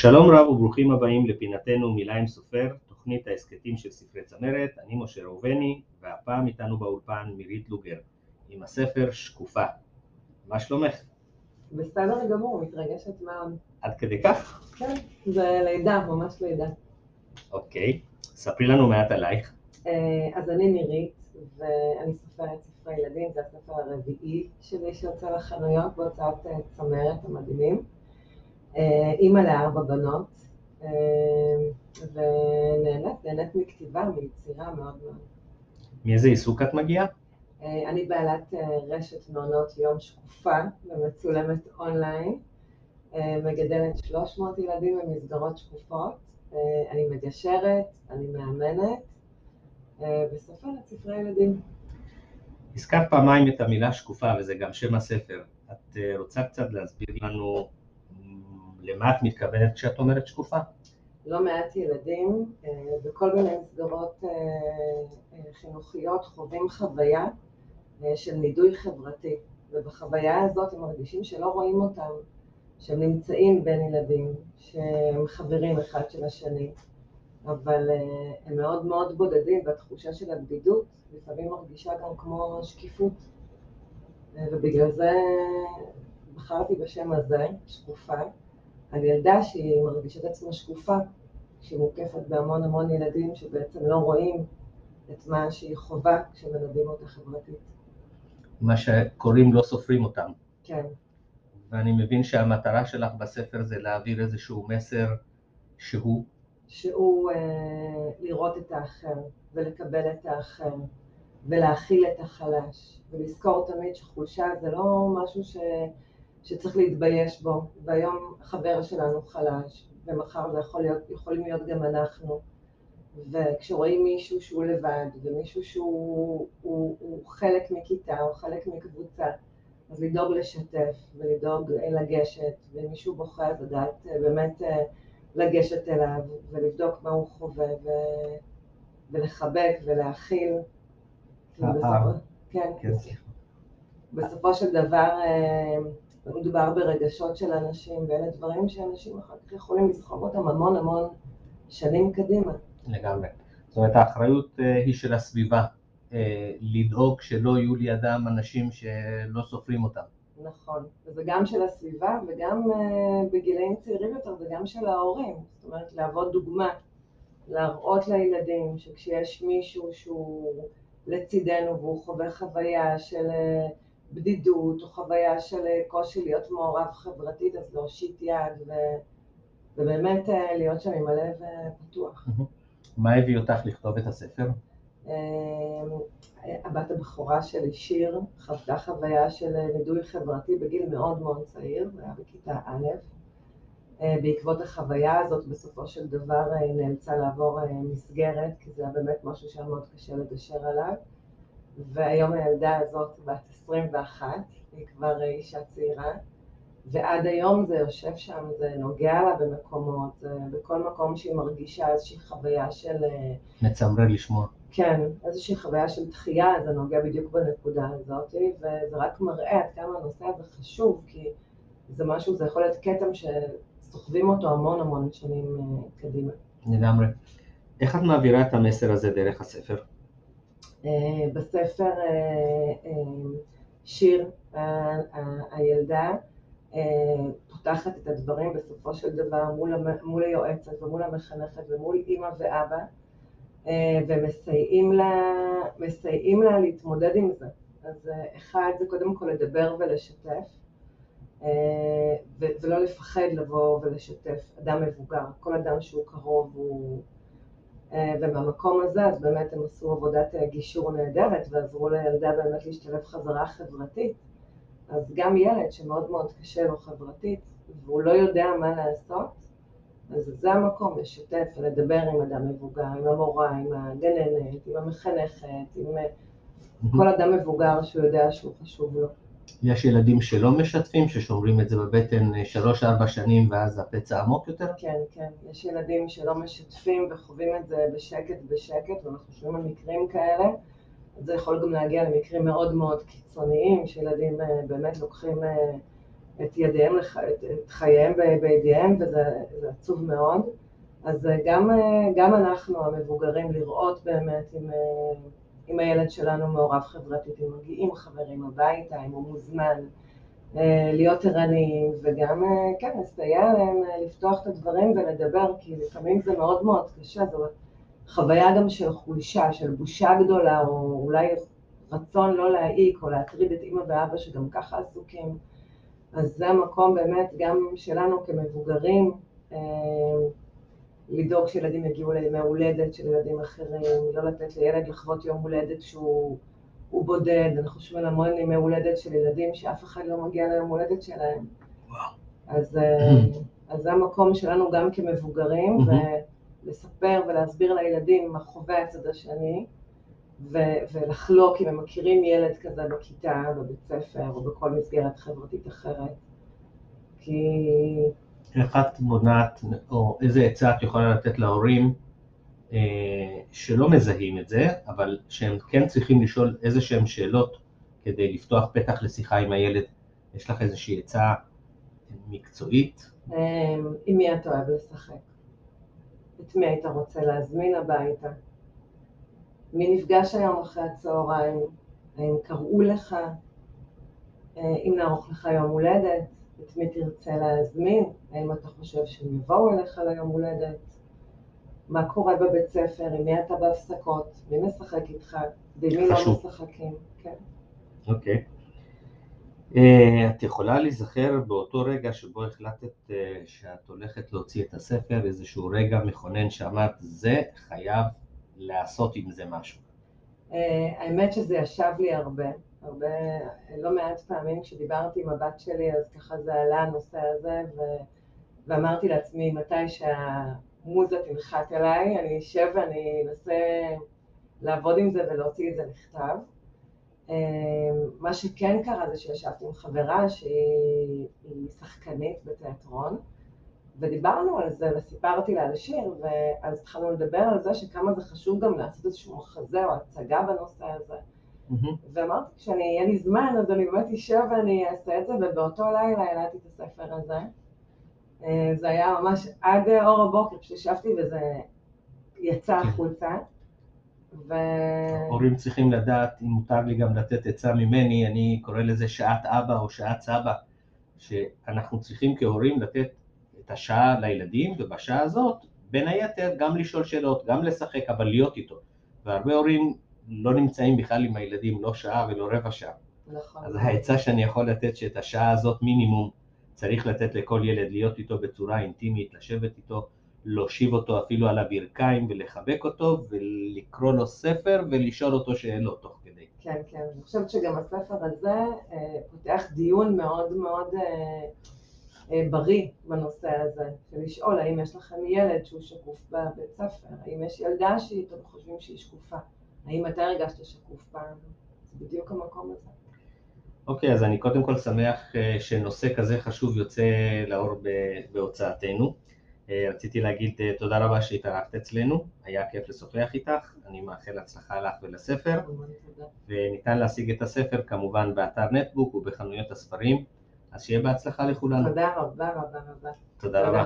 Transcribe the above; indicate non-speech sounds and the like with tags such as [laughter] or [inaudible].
שלום רב וברוכים הבאים לפינתנו מילה עם סופר, תוכנית ההסכתים של ספרי צמרת, אני משה ראובני, והפעם איתנו באולפן מירית לוגר, עם הספר שקופה. מה שלומך? בסדר גמור, מתרגשת מאוד. עד כדי כך? כן, זה לידה, ממש לידה. אוקיי, ספרי לנו מעט עלייך. אה, אז אני מירית, ואני סופרת ספרי ילדים, זה הספר הרביעי שלי שיוצא לחנויות בהוצאת אה, צמרת המדהימים. אה, אימא לארבע בנות, ונהנית, נהנית מכתיבה, מיצירה מאוד מאוד. מאיזה עיסוק את מגיעה? אני בעלת רשת מעונות יום שקופה ומצולמת אונליין, מגדלת 300 ילדים במסגרות שקופות, אני מגשרת, אני מאמנת, וסופרת ספרי ילדים. הזכרת פעמיים את המילה שקופה, וזה גם שם הספר. את רוצה קצת להסביר לנו למה את מתכוונת כשאת אומרת שקופה? לא מעט ילדים בכל מיני מסגרות חינוכיות חווים חוויה של נידוי חברתי, ובחוויה הזאת הם מרגישים שלא רואים אותם, שהם נמצאים בין ילדים, שהם חברים אחד של השני, אבל הם מאוד מאוד בודדים, והתחושה של הבדידות לפעמים מרגישה גם כמו שקיפות, ובגלל זה בחרתי בשם הזה, שקופה, על ילדה שהיא מרגישה את עצמה שקופה, שהיא מוקפת בהמון המון ילדים שבעצם לא רואים את מה שהיא חווה כשמלווים אותה חברתית. מה שקוראים לא סופרים אותם. כן. ואני מבין שהמטרה שלך בספר זה להעביר איזשהו מסר שהוא? שהוא אה, לראות את האחר, ולקבל את האחר, ולהכיל את החלש, ולזכור תמיד שחולשה זה לא משהו ש... שצריך להתבייש בו, והיום חבר שלנו חלש, ומחר זה יכול להיות, יכולים להיות גם אנחנו, וכשרואים מישהו שהוא לבד, ומישהו שהוא הוא, הוא חלק מכיתה או חלק מקבוצה, אז לדאוג לשתף ולדאוג לגשת, ואם מישהו בוכה אז לדעת באמת לגשת אליו ולבדוק מה הוא חווה ו... ולחבק ולהכיל. כן, כן. בסופו של דבר מדובר ברגשות של אנשים, ואלה דברים שאנשים אחר כך יכולים לסחוב אותם המון המון שנים קדימה. לגמרי. זאת אומרת, האחריות היא של הסביבה, לדאוג שלא יהיו לידם אנשים שלא סופרים אותם. נכון, וזה גם של הסביבה וגם בגילאים צעירים יותר וגם של ההורים, זאת אומרת להוות דוגמה, להראות לילדים שכשיש מישהו שהוא לצידנו והוא חווה חוויה של בדידות או חוויה של קושי להיות מעורב חברתית, אז להושיט יד ו... ובאמת להיות שם עם הלב פתוח. מה הביא אותך לכתוב את הספר? הבת הבכורה שלי, שיר, חוותה חוויה של נידוי חברתי בגיל מאוד מאוד צעיר, זה היה בכיתה א'. בעקבות החוויה הזאת, בסופו של דבר היא נאלצה לעבור מסגרת, כי זה היה באמת משהו שהיה מאוד קשה לגשר עליו. והיום הילדה הזאת בת 21, היא כבר אישה צעירה, ועד היום זה יושב שם, זה נוגע לה במקומות, בכל מקום שהיא מרגישה איזושהי חוויה של... מצמרר לשמוע. כן, איזושהי חוויה של דחייה, זה נוגע בדיוק בנקודה הזאת, וזה רק מראה עד כמה הנושא הזה חשוב, כי זה משהו, זה יכול להיות כתם שסוחבים אותו המון המון שנים קדימה. לגמרי. איך את מעבירה את המסר הזה דרך הספר? בספר שיר, הילדה, פותחת את הדברים בסופו של דבר מול היועצת ומול המחנכת ומול אימא ואבא ומסייעים לה להתמודד עם זה. אז אחד זה קודם כל לדבר ולשתף ולא לפחד לבוא ולשתף אדם מבוגר, כל אדם שהוא קרוב ומהמקום הזה אז באמת הם עשו עבודת גישור נהדרת ועזרו לילדה באמת להשתלב חזרה חברתית. אז גם ילד שמאוד מאוד קשה לו חברתית והוא לא יודע מה לעשות, אז זה המקום לשתף ולדבר עם אדם מבוגר, עם המורה, עם הגננת, עם המחנכת, עם כל אדם מבוגר שהוא יודע שהוא חשוב לו. יש ילדים שלא משתפים, ששומרים את זה בבטן 3-4 שנים ואז הפצע עמוק יותר? כן, כן, יש ילדים שלא משתפים וחווים את זה בשקט בשקט, ואנחנו שומעים על מקרים כאלה. זה יכול גם להגיע למקרים מאוד מאוד קיצוניים, שילדים באמת לוקחים את ידיהם, את, את חייהם בידיהם, וזה עצוב מאוד. אז גם, גם אנחנו המבוגרים לראות באמת אם, אם הילד שלנו מעורב חברתית, אם מגיעים חברים הביתה, אם הוא מוזמן, להיות ערניים וגם, כן, לסייע להם לפתוח את הדברים ולדבר, כי לפעמים זה מאוד מאוד קשה, זו חוויה גם של חולשה, של בושה גדולה, או אולי רצון לא להעיק או להטריד את אימא ואבא שגם ככה עסוקים. אז זה המקום באמת גם שלנו כמבוגרים, אה, לדאוג שילדים יגיעו לימי הולדת של ילדים אחרים, לא לתת לילד לחוות יום הולדת שהוא בודד, אנחנו שומעים המון ימי הולדת של ילדים שאף אחד לא מגיע ליום הולדת שלהם. וואו. אז, אה, [clears throat] אז זה המקום שלנו גם כמבוגרים, ולספר ולהסביר לילדים מה חווה הצד השני. ו- ולחלוק אם הם מכירים ילד כזה בכיתה, בבית ספר או בכל מסגרת חברתית אחרת. כי... איך את מונעת, או איזה עצה את יכולה לתת להורים אה, שלא מזהים את זה, אבל שהם כן צריכים לשאול איזה שהם שאלות כדי לפתוח פתח לשיחה עם הילד? יש לך איזושהי עצה מקצועית? אה, עם מי אתה אוהב לשחק? את מי היית רוצה להזמין הביתה? מי נפגש היום אחרי הצהריים, האם קראו לך, אה, אם נערוך לך יום הולדת, את מי תרצה להזמין, האם אתה חושב שהם יבואו אליך ליום הולדת, מה קורה בבית ספר, עם מי אתה בהפסקות, מי משחק איתך, ומי לא משחקים, כן. אוקיי. Okay. אה, את יכולה להיזכר באותו רגע שבו החלטת אה, שאת הולכת להוציא את הספר, איזשהו רגע מכונן שאמרת, זה חייב לעשות עם זה משהו? אה, האמת שזה ישב לי הרבה, הרבה, לא מעט פעמים כשדיברתי עם הבת שלי אז ככה זה עלה הנושא הזה ו... ואמרתי לעצמי מתי שהמוזה תנחת אליי אני אשב ואני אנסה לעבוד עם זה ולהוציא את זה לכתב. אה, מה שכן קרה זה שישבתי עם חברה שהיא שחקנית בתיאטרון ודיברנו על זה וסיפרתי לה על השיר, ואז התחלנו לדבר על זה שכמה זה חשוב גם לעשות איזשהו מחזה או הצגה בנושא הזה. Mm-hmm. ואמרתי, כשאני לי זמן, אז אני באמת אשב ואני אעשה את זה, ובאותו לילה העלתי את הספר הזה. אה, זה היה ממש עד אור הבוקר, כשישבתי וזה יצא כן. החוצה. ו... הורים צריכים לדעת, אם מותר לי גם לתת עצה ממני, אני קורא לזה שעת אבא או שעת סבא, שאנחנו צריכים כהורים לתת את השעה לילדים, ובשעה הזאת, בין היתר, גם לשאול שאלות, גם לשחק, אבל להיות איתו. והרבה הורים לא נמצאים בכלל עם הילדים, לא שעה ולא רבע שעה. נכון. אז העצה שאני יכול לתת, שאת השעה הזאת מינימום צריך לתת לכל ילד להיות איתו בצורה אינטימית, לשבת איתו, להושיב אותו אפילו על הברכיים ולחבק אותו ולקרוא לו ספר ולשאול אותו שאלות תוך כדי. כן, כן, אני חושבת שגם הספר הזה אה, פותח דיון מאוד מאוד אה, אה, בריא בנושא הזה, של לשאול האם יש לכם ילד שהוא שקוף בבית ספר, האם יש ילדה שאתם חושבים שהיא שקופה, האם אתה הרגשת שקוף פעם, זה בדיוק המקום הזה. אוקיי, okay, אז אני קודם כל שמח אה, שנושא כזה חשוב יוצא לאור בהוצאתנו. אה, רציתי להגיד תודה רבה שהתארחת אצלנו, היה כיף לשוחח איתך, אני מאחל הצלחה לך ולספר, וניתן להשיג את הספר כמובן באתר נטבוק ובחנויות הספרים. אז שיהיה בהצלחה לכולנו. תודה רבה רבה רבה. תודה רבה.